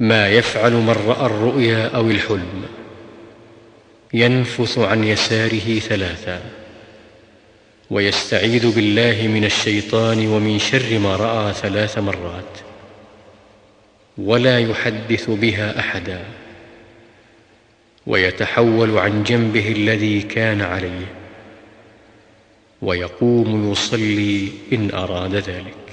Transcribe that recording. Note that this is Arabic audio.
ما يفعل من رأى الرؤيا أو الحلم. ينفث عن يساره ثلاثا. ويستعيذ بالله من الشيطان ومن شر ما رأى ثلاث مرات. ولا يحدث بها أحدا. ويتحول عن جنبه الذي كان عليه. ويقوم يصلي إن أراد ذلك.